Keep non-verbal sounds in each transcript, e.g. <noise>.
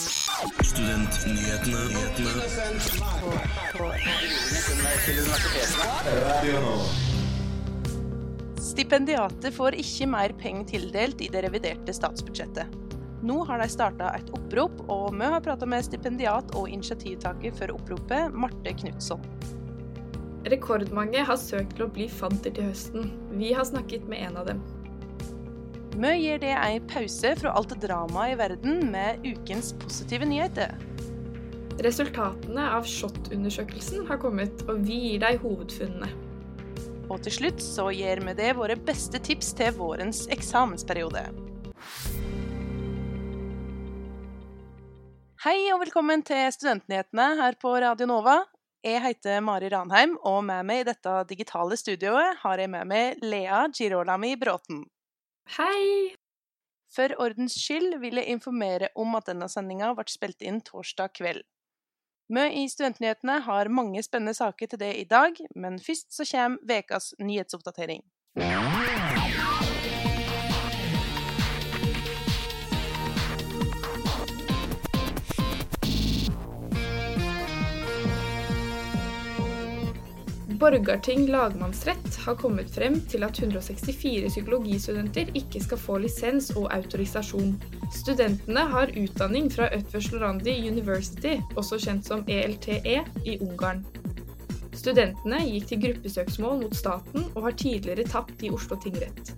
Studentnyhetene. Stipendiater får ikke mer penger tildelt i det reviderte statsbudsjettet. Nå har de starta et opprop, og vi har prata med stipendiat og initiativtaker for oppropet, Marte Knutson. Rekordmange har søkt til å bli fadder til høsten. Vi har snakket med en av dem. Vi gir det en pause fra alt dramaet i verden med ukens positive nyheter. Resultatene av SHoT-undersøkelsen har kommet, og vi gir deg hovedfunnene. Og til slutt så gir vi det våre beste tips til vårens eksamensperiode. Hei og velkommen til Studentnyhetene her på Radio Nova. Jeg heter Mari Ranheim, og med meg i dette digitale studioet har jeg med meg Lea Girolami Bråten. Hei! For ordens skyld vil jeg informere om at denne sendinga ble spilt inn torsdag kveld. Vi i Studentnyhetene har mange spennende saker til det i dag, men først så kommer ukas nyhetsoppdatering. Borgarting lagmannsrett har kommet frem til at 164 psykologistudenter ikke skal få lisens og autorisasjon. Studentene har utdanning fra Ötvöslorandi University, også kjent som ELTE, i Ungarn. Studentene gikk til gruppesøksmål mot staten og har tidligere tapt i Oslo tingrett.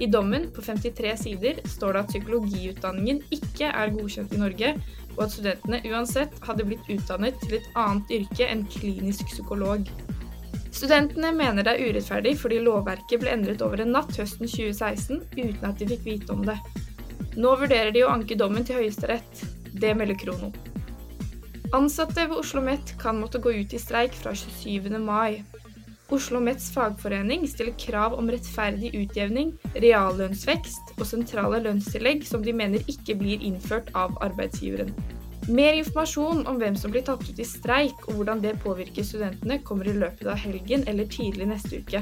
I dommen på 53 sider står det at psykologiutdanningen ikke er godkjent i Norge, og at studentene uansett hadde blitt utdannet til et annet yrke enn klinisk psykolog. Studentene mener det er urettferdig fordi lovverket ble endret over en natt høsten 2016 uten at de fikk vite om det. Nå vurderer de å anke dommen til Høyesterett. Det melder Krono. Ansatte ved Oslo Met kan måtte gå ut i streik fra 27. mai. Oslo Mets fagforening stiller krav om rettferdig utjevning, reallønnsvekst og sentrale lønnstillegg som de mener ikke blir innført av arbeidsgiveren. Mer informasjon om hvem som blir tatt ut i streik og hvordan det påvirker studentene, kommer i løpet av helgen eller tidlig neste uke.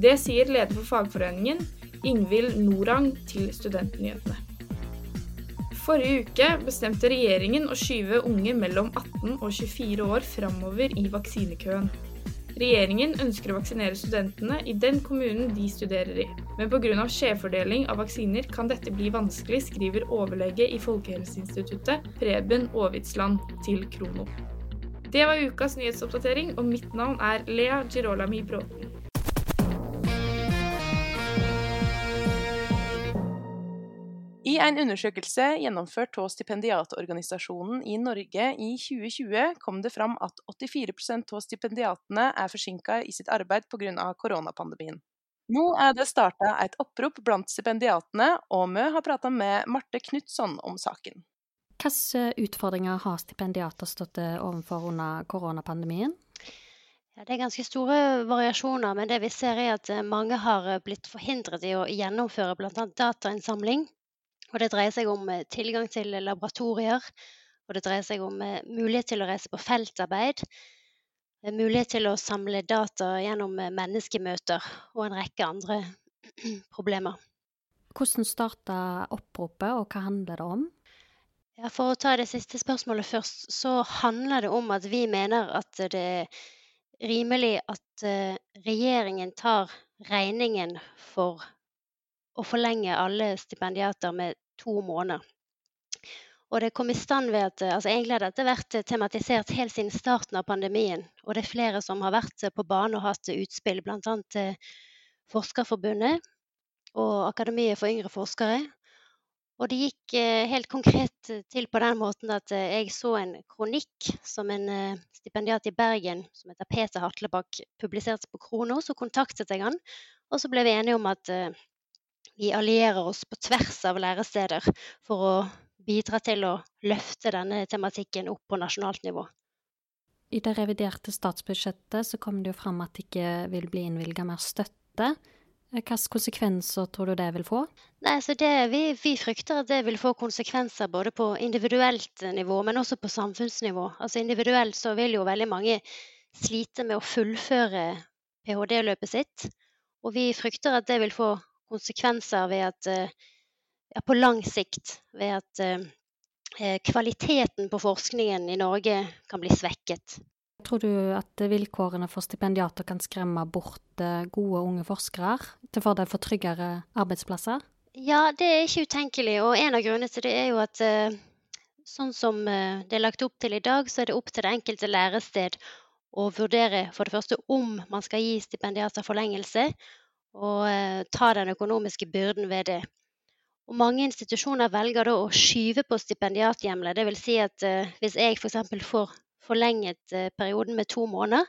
Det sier leder for fagforeningen, Ingvild Norang, til Studentnyhetene. Forrige uke bestemte regjeringen å skyve unge mellom 18 og 24 år framover i vaksinekøen. Regjeringen ønsker å vaksinere studentene i den kommunen de studerer i, men pga. skjevfordeling av vaksiner kan dette bli vanskelig, skriver overlege i Folkehelseinstituttet Preben Aavitsland til Krono. Det var ukas nyhetsoppdatering, og mitt navn er Lea Girolami Bråten. I en undersøkelse gjennomført av Stipendiatorganisasjonen i Norge i 2020 kom det fram at 84% av stipendiatene er forsinka i sitt arbeid pga. koronapandemien. Nå er det starta et opprop blant stipendiatene, og vi har prata med Marte Knutson om saken. Hvilke utfordringer har stipendiater stått overfor under koronapandemien? Ja, det er ganske store variasjoner, men det vi ser er at mange har blitt forhindret i å gjennomføre bl.a. datainnsamling. Og det dreier seg om tilgang til laboratorier, og det dreier seg om mulighet til å reise på feltarbeid, mulighet til å samle data gjennom menneskemøter og en rekke andre <clears throat> problemer. Hvordan starta oppropet, og hva handler det om? Ja, for å ta det siste spørsmålet først, så handler det om at vi mener at det er rimelig at regjeringen tar regningen for å forlenge alle stipendiater med to måneder. Og det kom i stand ved at altså Egentlig har dette vært tematisert helt siden starten av pandemien. Og det er flere som har vært på banen og hatt utspill, bl.a. Forskerforbundet og Akademiet for yngre forskere. Og det gikk helt konkret til på den måten at jeg så en kronikk som en stipendiat i Bergen som heter Peter Hatlebakk publiserte på Krono. Så kontaktet jeg han, og så ble vi enige om at vi allierer oss på tvers av læresteder for å bidra til å løfte denne tematikken opp på nasjonalt nivå. I det reviderte statsbudsjettet så kom det jo fram at det ikke vil bli innvilga mer støtte. Hvilke konsekvenser tror du det vil få? Nei, det, vi, vi, frykter at det vil få konsekvenser både på individuelt nivå, men også på samfunnsnivå. Altså Individuelt så vil jo veldig mange slite med å fullføre ph.d.-løpet sitt. Og vi frykter at det vil få konsekvenser ved at ja, på lang sikt ved at eh, kvaliteten på forskningen i Norge kan bli svekket. Tror du at vilkårene for stipendiater kan skremme bort eh, gode unge forskere til fordel for tryggere arbeidsplasser? Ja, det er ikke utenkelig. Og en av grunnene til det er jo at eh, sånn som eh, det er lagt opp til i dag, så er det opp til det enkelte lærested å vurdere for det første om man skal gi stipendiater forlengelse, og ta den økonomiske byrden ved det. Og mange institusjoner velger da å skyve på stipendiathjemler. Vil si at hvis jeg f.eks. får forlenget eh, perioden med to måneder,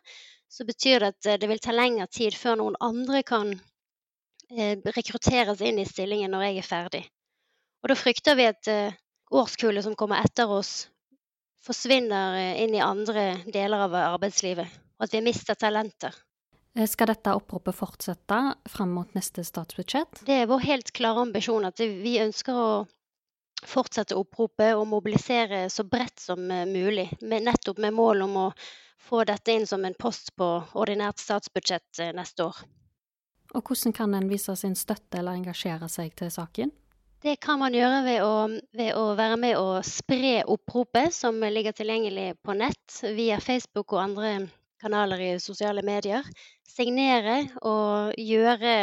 så betyr det at eh, det vil ta lengre tid før noen andre kan eh, rekrutteres inn i stillingen når jeg er ferdig. Og da frykter vi at årskullet som kommer etter oss, forsvinner inn i andre deler av arbeidslivet, og at vi mister talenter. Skal dette oppropet fortsette fram mot neste statsbudsjett? Det er vår helt klare ambisjon at vi ønsker å fortsette oppropet og mobilisere så bredt som eh, mulig, med, nettopp med mål om å få dette inn som en post på ordinært statsbudsjett eh, neste år. Og hvordan kan en vise sin støtte eller engasjere seg til saken? Det kan man gjøre ved å, ved å, være med og spre oppropet, som ligger tilgjengelig på nett via Facebook og andre kanaler i sosiale medier. Signere og gjøre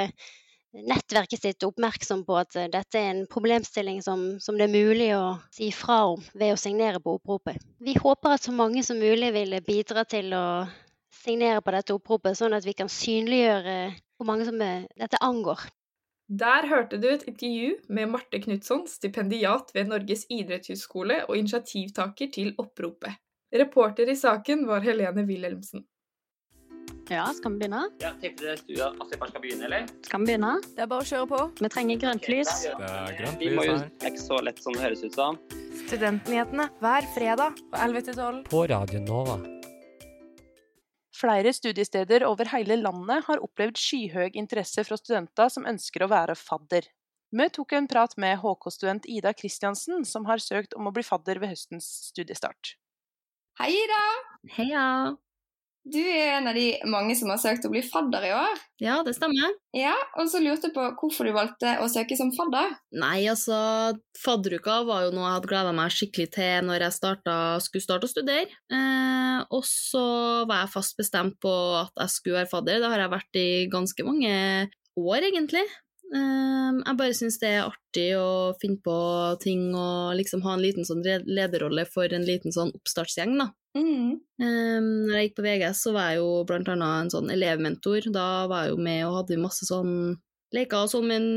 nettverket sitt oppmerksom på at eh, dette er en problemstilling som, som, det er mulig å si fra om ved å signere på oppropet. Vi håper at så mange som mulig vil bidra til å signere på dette oppropet, sånn at vi kan synliggjøre hvor mange som eh, dette angår. Der hørte du et intervju med Marte Knutson, stipendiat ved Norges idrettshusskole og initiativtaker til oppropet. Reporter i saken var Helene Wilhelmsen. Ja, skal vi begynne? Ja, Tenker dere du at jeg bare skal begynne, eller? Skal vi begynne? Det er bare å kjøre på. Vi trenger grønt lys. Det er grønt Vi lys må jo er ikke så lett som det høres ut som. Studentnyhetene hver fredag på 11 til 12. På Radio Nova. Flere studiesteder over hele landet har opplevd skyhøy interesse fra studenter som ønsker å være fadder. Vi tok en prat med HK-student Ida Kristiansen, som har søkt om å bli fadder ved høstens studiestart. Hei, Ida! Heia! Du er en av de mange som har søkt å bli fadder i år. Ja, det stemmer. Ja, Og så lurte jeg på hvorfor du valgte å søke som fadder. Nei, altså, fadderuka var jo noe jeg hadde gleda meg skikkelig til når jeg startet, skulle starte å studere. Eh, og så var jeg fast bestemt på at jeg skulle være fadder. Det har jeg vært i ganske mange år, egentlig. Eh, jeg bare syns det er artig å finne på ting og liksom ha en liten sånn lederrolle for en liten sånn oppstartsgjeng, da. Mm. Um, når jeg gikk på VGS, så var jeg jo blant annet en sånn elevmentor. Da var jeg jo med og hadde masse sånn leker sånn med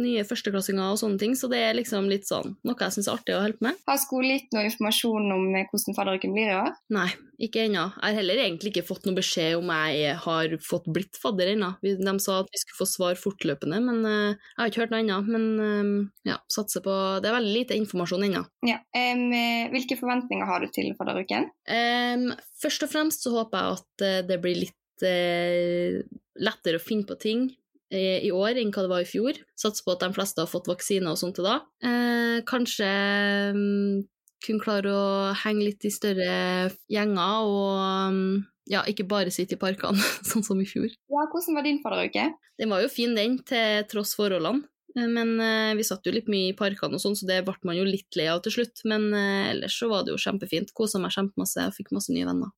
nye førsteklassinger og sånne ting, så det er liksom litt sånn noe jeg syns er artig å holde på med. Har skolen gitt noe informasjon om eh, hvordan fadderuken blir i år? Nei, ikke ennå. Jeg har heller egentlig ikke fått noe beskjed om jeg har fått blitt fadder ennå. De sa at vi skulle få svar fortløpende, men uh, jeg har ikke hørt noe ennå. Men uh, ja, satser på Det er veldig lite informasjon ennå. Ja. Um, hvilke forventninger har du til fadderuken? Um, først og fremst så håper jeg at det blir litt lettere å finne på ting i år enn hva det var i fjor. Satser på at de fleste har fått vaksine og sånt til da. Eh, kanskje um, kunne klare å henge litt i større gjenger og um, ja, ikke bare sitte i parkene, <laughs> sånn som i fjor. Ja, Hvordan var din fadderuke? Den var jo fin, den, til tross forholdene. Men eh, vi satt jo litt mye i parkene og sånn, så det ble man jo litt lei av til slutt. Men eh, ellers så var det jo kjempefint. Kosa meg kjempemasse og fikk masse nye venner.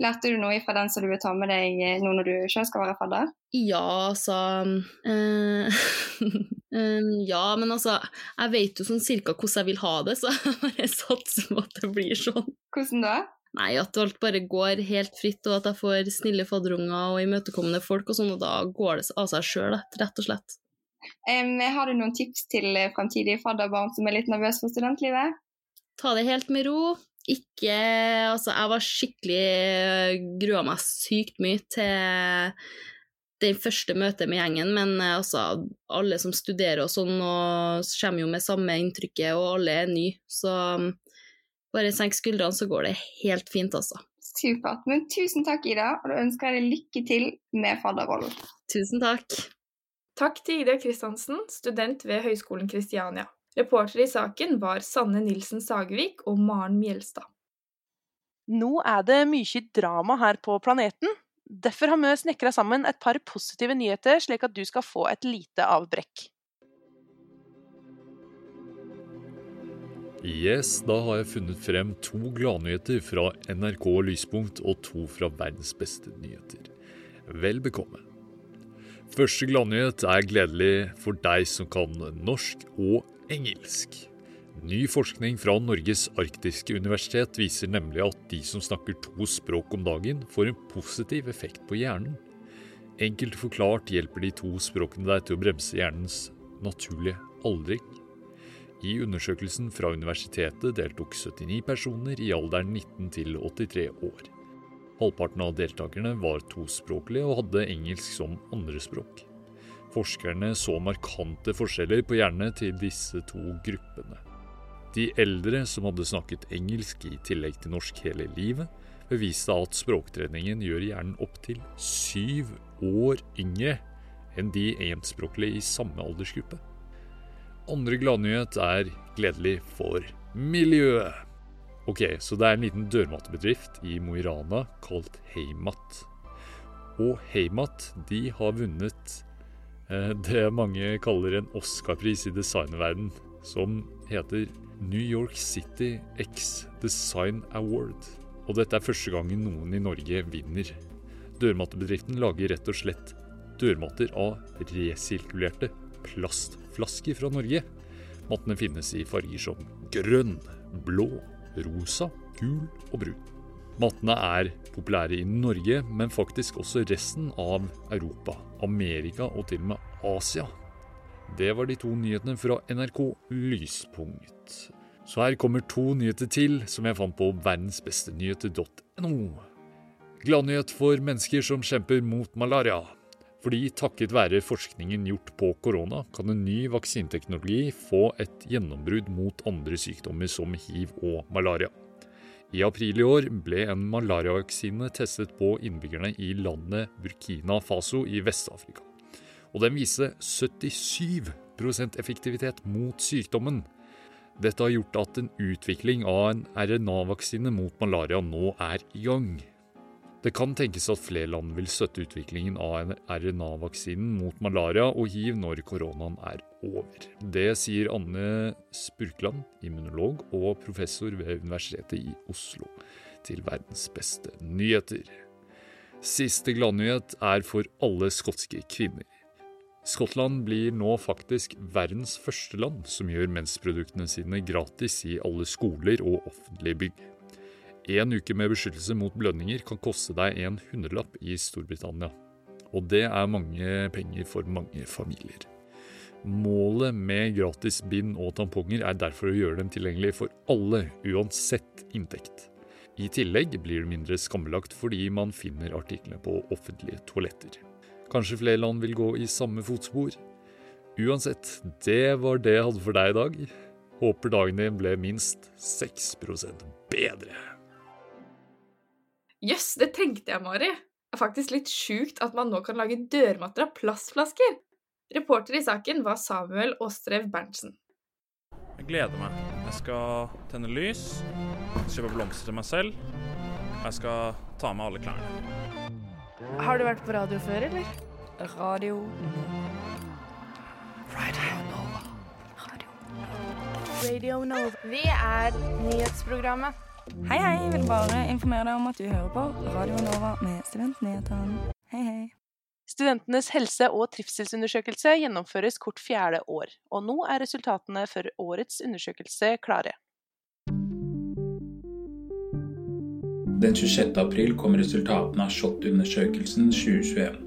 Lærte du noe fra den som du vil ta med deg nå når du selv skal være fadder? Ja, altså øh, øh, <laughs> Ja, men altså Jeg vet jo sånn cirka hvordan jeg vil ha det, så <laughs> jeg bare satser på at det blir sånn. Hvordan da? Nei, at alt bare går helt fritt, og at jeg får snille fadderunger og imøtekommende folk og sånn, og da går det av seg sjøl, rett og slett. Um, har du noen tips til fremtidige fadderbarn som er litt nervøse for studentlivet? Ta det helt med ro ikke Altså, jeg var skikkelig Grua meg sykt mye til det første møtet med gjengen, men altså, alle som studerer og sånn, og kommer jo med samme inntrykket, og alle er nye, så bare senk skuldrene, så går det helt fint, altså. Supert. Men tusen takk, Ida, og da ønsker jeg deg lykke til med fadderrollen. Tusen takk. Takk til Ida Kristiansen, student ved Høgskolen Kristiania. Reportere i saken var Sanne Nilsen Sagevik og Maren Mjelstad. Nå er det mye drama her på planeten. Derfor har vi snekra sammen et par positive nyheter, slik at du skal få et lite avbrekk. Yes, da har jeg funnet frem to gladnyheter fra NRK Lyspunkt og to fra verdens beste nyheter. Vel bekomme. Første gladnyhet er gledelig for deg som kan norsk og engelsk. Ny forskning fra Norges arktiske universitet viser nemlig at de som snakker to språk om dagen, får en positiv effekt på hjernen. Enkelt forklart hjelper de to språkene deg til å bremse hjernens naturlige aldring. I undersøkelsen fra universitetet deltok 79 personer i alderen 19 til 83 år. Halvparten av deltakerne var tospråklige og hadde engelsk som andrespråk. Forskerne så markante forskjeller på hjernene til disse to gruppene. De eldre som hadde snakket engelsk i tillegg til norsk hele livet, beviste at språktreningen gjør hjernen opptil syv år yngre enn de enspråklige i samme aldersgruppe. Andre gladnyhet er gledelig for miljøet. Ok, så det er en liten dørmatbedrift i Mo i Rana kalt Heimat. Og Heimat de har vunnet det mange kaller en Oscar-pris i designverden, som heter New York City X Design Award. Og dette er første gangen noen i Norge vinner. Dørmattebedriften lager rett og slett dørmatter av resirkulerte plastflasker fra Norge. Mattene finnes i farger som grønn, blå, rosa, gul og brun. Mattene er populære i Norge, men faktisk også resten av Europa, Amerika og til og med Asia. Det var de to nyhetene fra NRK Lyspunkt. Så her kommer to nyheter til som jeg fant på verdensbestenyheter.no. Gladnyhet for mennesker som kjemper mot malaria. Fordi takket være forskningen gjort på korona, kan en ny vaksineteknologi få et gjennombrudd mot andre sykdommer som hiv og malaria. I april i år ble en malariavaksine testet på innbyggerne i landet Burkina Faso i Vest-Afrika. Og den viste 77% effektivitet mot sykdommen. Dette har gjort at en utvikling av en RNA-vaksine mot malaria nå er i gang. Det kan tenkes at flere land vil støtte utviklingen av RNA-vaksinen mot malaria og hiv når koronaen er over. Det sier Anne Spurkland, immunolog og professor ved Universitetet i Oslo, til verdens beste nyheter. Siste gladnyhet er for alle skotske kvinner. Skottland blir nå faktisk verdens første land som gjør mensproduktene sine gratis i alle skoler og offentlige bygg. En uke med beskyttelse mot blødninger kan koste deg en hundrelapp i Storbritannia. Og det er mange penger for mange familier. Målet med gratis bind og tamponger er derfor å gjøre dem tilgjengelig for alle, uansett inntekt. I tillegg blir det mindre skambelagt fordi man finner artiklene på offentlige toaletter. Kanskje flere land vil gå i samme fotspor? Uansett, det var det jeg hadde for deg i dag. Håper dagen din ble minst 6% bedre. Jøss, yes, det tenkte jeg, Mari. Det er faktisk litt sjukt at man nå kan lage dørmatter av plastflasker. Reporter i saken var Samuel Åstrev Berntsen. Jeg gleder meg. Jeg skal tenne lys, kjøpe blomster til meg selv, og jeg skal ta med alle klærne. Har du vært på radio før, eller? Radio Radio Nova. Radio Radio Nova. Vi er nyhetsprogrammet. Hei, hei. Jeg vil bare informere deg om at du hører på Radio Nova med Studentnyhetene. Hei, hei. Studentenes helse- og trivselsundersøkelse gjennomføres kort fjerde år, og nå er resultatene for årets undersøkelse klare. Den 26. april kom resultatene av SHoT-undersøkelsen 2021.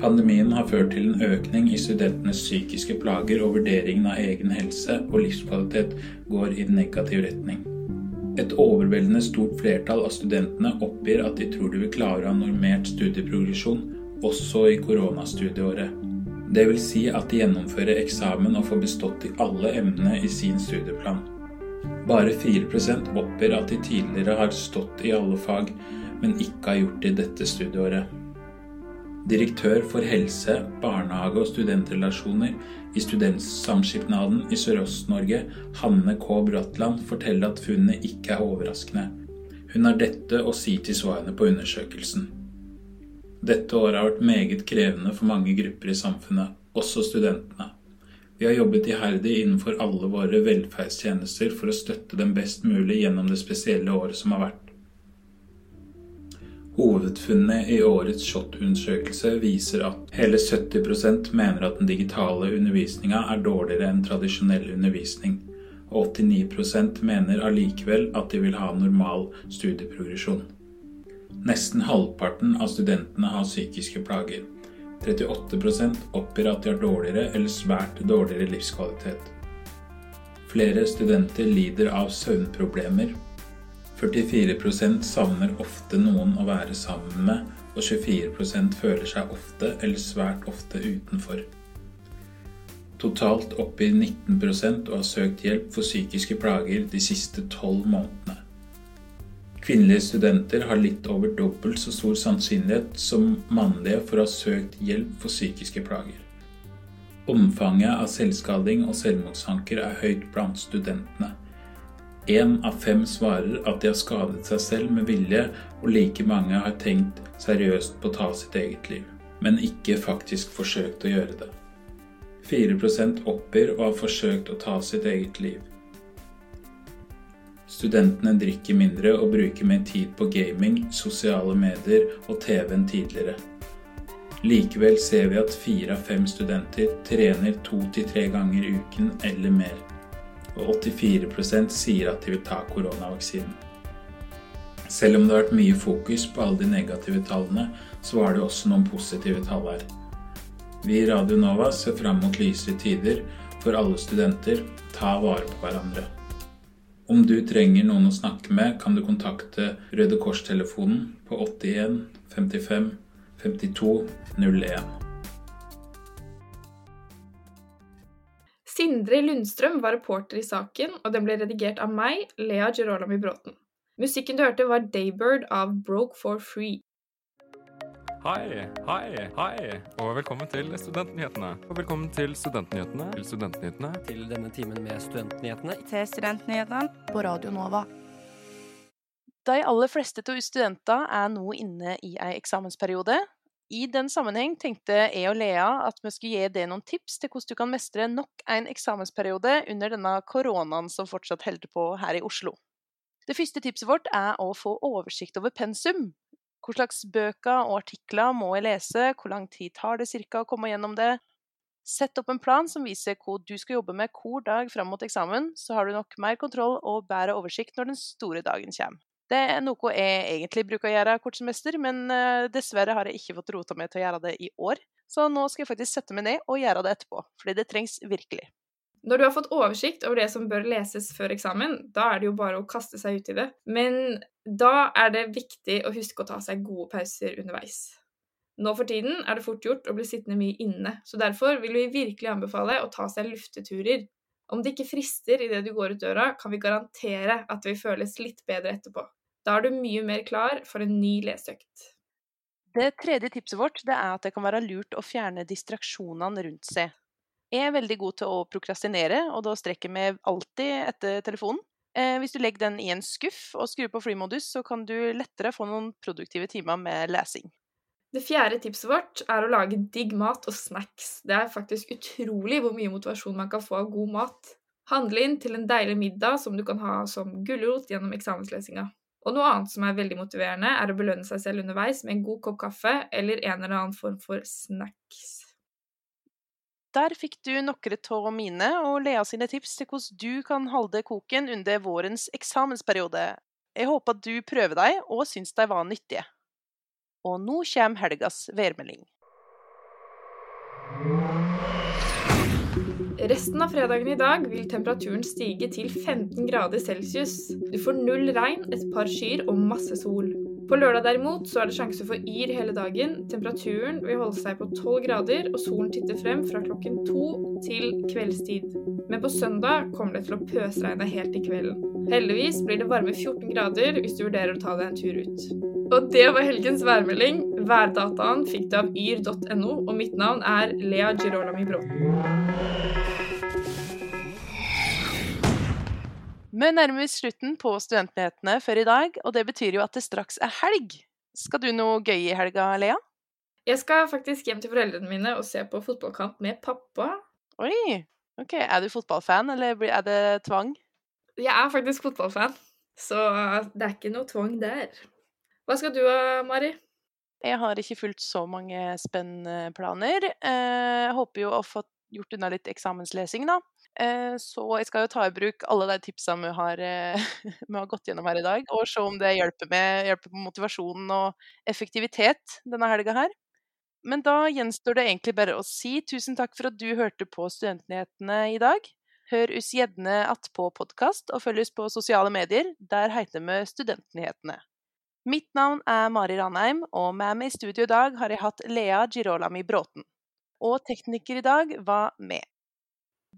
Pandemien har ført til en økning i studentenes psykiske plager, og vurderingen av egen helse og livskvalitet går i negativ retning. Et overveldende stort flertall av studentene oppgir at de tror de vil klare å ha normert studieprogresjon også i koronastudieåret. Det vil si at de gjennomfører eksamen og får bestått i alle emnene i sin studieplan. Bare 4% oppgir at de tidligere har stått i alle fag, men ikke har gjort det i dette studieåret. Direktør for helse, barnehage og studentrelasjoner i Studentsamskipnaden i Sørøst-Norge, Hanne K. Bratland, forteller at funnene ikke er overraskende. Hun har dette å si til svarene på undersøkelsen. Dette året har vært meget krevende for mange grupper i samfunnet, også studentene. Vi har jobbet iherdig innenfor alle våre velferdstjenester for å støtte dem best mulig gjennom det spesielle året som har vært. Hovedfunnet i årets SHoT-undersøkelse viser at hele 70% mener at den digitale undervisninga er dårligere enn tradisjonell undervisning, og 89% mener allikevel at de vil ha normal studieprogresjon. Nesten halvparten av studentene har psykiske plager. 38% oppgir at de har dårligere eller svært dårligere livskvalitet. Flere studenter lider av søvnproblemer. 44 savner ofte noen å være sammen med, og 24% føler seg ofte eller svært ofte utenfor. Totalt oppgir 19 å ha søkt hjelp for psykiske plager de siste tolv månedene. Kvinnelige studenter har litt over dobbelt så stor sannsynlighet som mannlige for å ha søkt hjelp for psykiske plager. Omfanget av selvskading og selvmordstanker er høyt blant studentene. Én av fem svarer at de har skadet seg selv med vilje, og like mange har tenkt seriøst på å ta sitt eget liv, men ikke faktisk forsøkt å gjøre det. 4% oppgir å ha forsøkt å ta sitt eget liv. Studentene drikker mindre og bruker mer tid på gaming, sosiale medier og TV enn tidligere. Likevel ser vi at fire av fem studenter trener to til tre ganger i uken eller mer. Og 84% sier at de vil ta koronavaksinen. Selv om det har vært mye fokus på alle de negative tallene, så var det også noen positive tall her. Vi i Radio Nova ser fram mot lysere tider for alle studenter. Ta vare på hverandre. Om du trenger noen å snakke med, kan du kontakte Røde Kors-telefonen på 81 55 52 01. Sindre Lundstrøm var reporter i saken, og den ble redigert av meg, Lea Gerolami Bråten. Musikken du hørte, var Daybird av Broke for Free. Hei, hei, hei, og velkommen til Studentnyhetene. Og velkommen til Studentnyhetene. Til Studentnyhetene. Til denne timen med Studentnyhetene. Til Studentnyhetene på Radio Nova. De aller fleste av studenter er nå inne i ei eksamensperiode. I den sammenheng tenkte jeg og Lea at vi skulle gi deg noen tips til hvordan du kan mestre nok en eksamensperiode under denne koronaen som fortsatt holder på her i Oslo. Det første tipset vårt er å få oversikt over pensum. Hva slags bøker og artikler må jeg lese, hvor lang tid tar det cirka å komme gjennom det? Sett opp en plan som viser hva du skal jobbe med hver dag fram mot eksamen, så har du nok mer kontroll og bedre oversikt når den store dagen kommer. Det er noe jeg egentlig bruker å gjøre hvert semester, men eh, dessverre har jeg ikke fått rota meg til å gjøre det i år. Så nå skal jeg faktisk sette meg ned og gjøre det etterpå, fordi det trengs virkelig. Når du har fått oversikt over det som bør leses før eksamen, da er det jo bare å kaste seg ut i det. Men da er det viktig å huske å ta seg gode pauser underveis. Nå for tiden er det fort gjort å bli sittende mye inne, så derfor vil vi virkelig anbefale å ta seg lufteturer. Om det ikke frister idet du går ut døra, kan vi garantere at det vil føles litt bedre etterpå. Da er du mye mer klar for en ny leseøkt. Det tredje tipset vårt det er at det kan være lurt å fjerne distraksjonene rundt seg. Jeg er veldig god til å prokrastinere, og da strekker meg alltid etter telefonen. Eh, hvis du legger den i en skuff og skrur på flymodus, så kan du lettere få noen produktive timer med lesing. Det fjerde tipset vårt er å lage digg mat og snacks. Det er faktisk utrolig hvor mye motivasjon man kan få av god mat. Handle inn til en deilig middag som du kan ha som gulrot gjennom eksamenslesinga. Og noe annet som er veldig motiverende, er å belønne seg selv underveis med en god kopp kaffe eller en eller annen form for snacks. Der fikk du noen av mine og Lea sine tips til hvordan du kan holde koken under vårens eksamensperiode. Jeg håper at du prøver dem og syns de var nyttige. Og nå kommer helgas værmelding. Resten av fredagen i dag vil temperaturen stige til 15 grader celsius. Du får null regn, et par skyer og masse sol. På lørdag derimot så er det sjanse for yr hele dagen. Temperaturen vil holde seg på 12 grader, og solen titter frem fra klokken to til kveldstid. Men på søndag kommer det til å pøsregne helt til kvelden. Heldigvis blir det varme 14 grader hvis du vurderer å ta deg en tur ut. Og det var helgens værmelding. Værdataen fikk du av yr.no, og mitt navn er Lea Girolami Bråten. Vi nærmer oss slutten på Studentnyhetene før i dag, og det betyr jo at det straks er helg. Skal du noe gøy i helga, Lea? Jeg skal faktisk hjem til foreldrene mine og se på fotballkamp med pappa. Oi! Ok, Er du fotballfan, eller er det tvang? Jeg er faktisk fotballfan, så det er ikke noe tvang der. Hva skal du, ha, Mari? Jeg har ikke fulgt så mange spennende planer. Eh, Jeg håper jo å få gjort unna litt eksamenslesing, da. Eh, Så jeg skal jo ta i bruk alle de tipsene vi har, eh, <laughs> vi har gått gjennom her i dag, og se om det hjelper med hjelper på motivasjonen og effektivitet denne helga her. Men da gjenstår det egentlig bare å si tusen takk for at du hørte på Studentnyhetene i dag. Hør oss gjerne att på podkast, og følg oss på sosiale medier. Der heter vi Studentnyhetene. Mitt navn er Mari Ranheim, og med meg i studio i dag har jeg hatt Lea Girolami Bråten. Og tekniker i dag var med.